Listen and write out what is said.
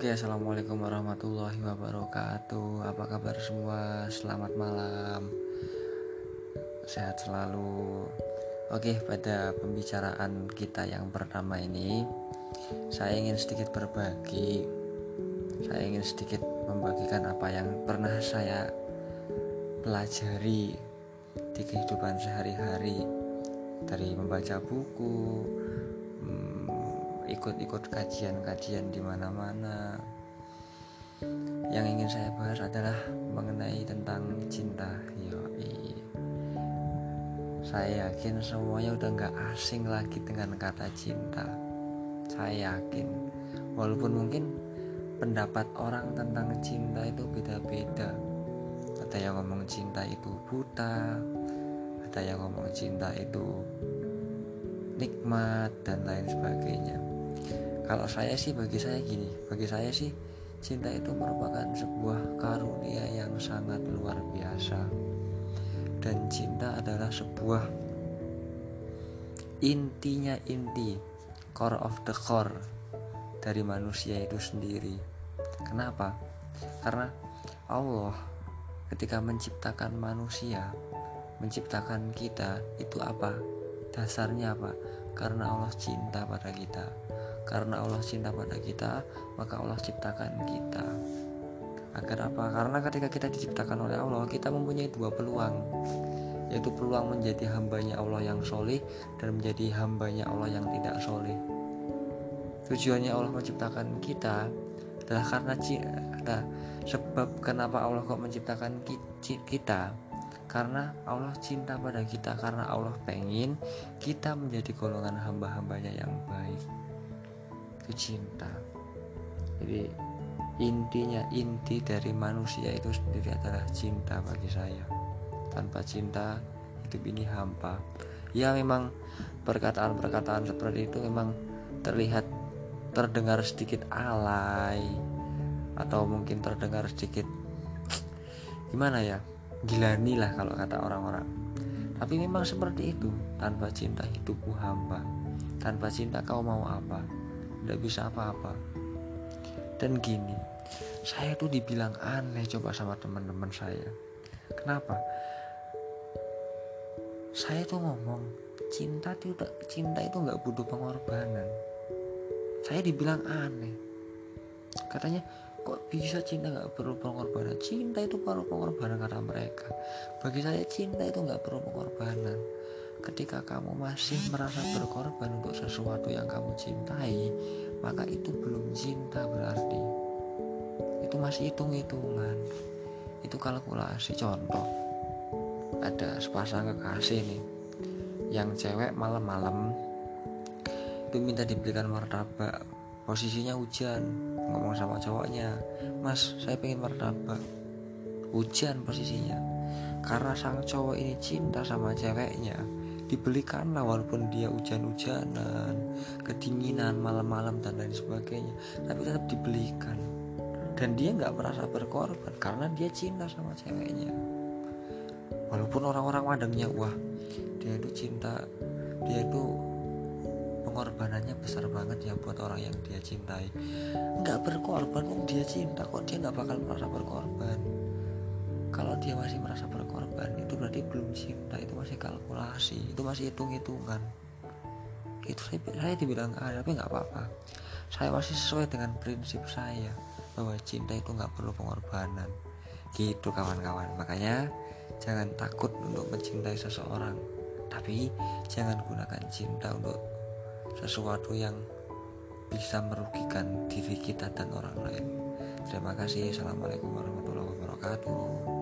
Oke, assalamualaikum warahmatullahi wabarakatuh. Apa kabar semua? Selamat malam, sehat selalu. Oke, pada pembicaraan kita yang pertama ini, saya ingin sedikit berbagi. Saya ingin sedikit membagikan apa yang pernah saya pelajari di kehidupan sehari-hari dari membaca buku, ikut-ikut kajian-kajian di mana-mana. Yang ingin saya bahas adalah mengenai tentang cinta. Yoi. Saya yakin semuanya udah nggak asing lagi dengan kata cinta. Saya yakin, walaupun mungkin pendapat orang tentang cinta itu beda-beda. Ada yang ngomong cinta itu buta, ada yang ngomong cinta itu nikmat dan lain sebagainya kalau saya sih bagi saya gini bagi saya sih cinta itu merupakan sebuah karunia yang sangat luar biasa. Dan cinta adalah sebuah intinya inti core of the core dari manusia itu sendiri. Kenapa? Karena Allah ketika menciptakan manusia menciptakan kita itu apa? Dasarnya apa? Karena Allah cinta pada kita karena Allah cinta pada kita maka Allah ciptakan kita. Agar apa? Karena ketika kita diciptakan oleh Allah kita mempunyai dua peluang. Yaitu peluang menjadi hambanya Allah yang soleh dan menjadi hambanya Allah yang tidak soleh. Tujuannya Allah menciptakan kita adalah karena cinta sebab kenapa Allah kok menciptakan kita. Karena Allah cinta pada kita karena Allah pengen kita menjadi golongan hamba-hambanya yang baik itu cinta. Jadi intinya inti dari manusia itu sendiri adalah cinta bagi saya. Tanpa cinta hidup ini hampa. Ya memang perkataan-perkataan seperti itu memang terlihat terdengar sedikit alay atau mungkin terdengar sedikit gimana ya gilani lah kalau kata orang-orang. Tapi memang seperti itu tanpa cinta hidupku hamba tanpa cinta kau mau apa tidak bisa apa-apa. Dan gini saya tuh dibilang aneh coba sama teman-teman saya. Kenapa? Saya tuh ngomong cinta itu cinta itu nggak butuh pengorbanan. Saya dibilang aneh. Katanya kok bisa cinta nggak perlu pengorbanan? Cinta itu perlu pengorbanan kata mereka. Bagi saya cinta itu nggak perlu pengorbanan ketika kamu masih merasa berkorban untuk sesuatu yang kamu cintai maka itu belum cinta berarti. Itu masih hitung-hitungan. Itu kalkulasi contoh. Ada sepasang kekasih nih yang cewek malam-malam itu minta diberikan martabak. Posisinya hujan ngomong sama cowoknya mas saya pengen martabak. Hujan posisinya. Karena sang cowok ini cinta sama ceweknya dibelikanlah walaupun dia hujan-hujanan kedinginan malam-malam dan lain sebagainya tapi tetap dibelikan. Dan dia nggak merasa berkorban karena dia cinta sama ceweknya. Walaupun orang-orang madangnya wah dia itu cinta dia itu pengorbanannya besar banget ya buat orang yang dia cintai. Nggak berkorban kok dia cinta kok dia nggak bakal merasa berkorban kalau dia masih merasa berkorban itu berarti belum cinta itu masih kalkulasi itu masih hitung-hitungan. Itu saya, saya dibilang ah tapi nggak apa-apa. Saya masih sesuai dengan prinsip saya bahwa cinta itu nggak perlu pengorbanan. Gitu kawan-kawan. Makanya jangan takut untuk mencintai seseorang tapi jangan gunakan cinta untuk sesuatu yang bisa merugikan diri kita dan orang lain. Terima kasih. Assalamualaikum warahmatullahi wabarakatuh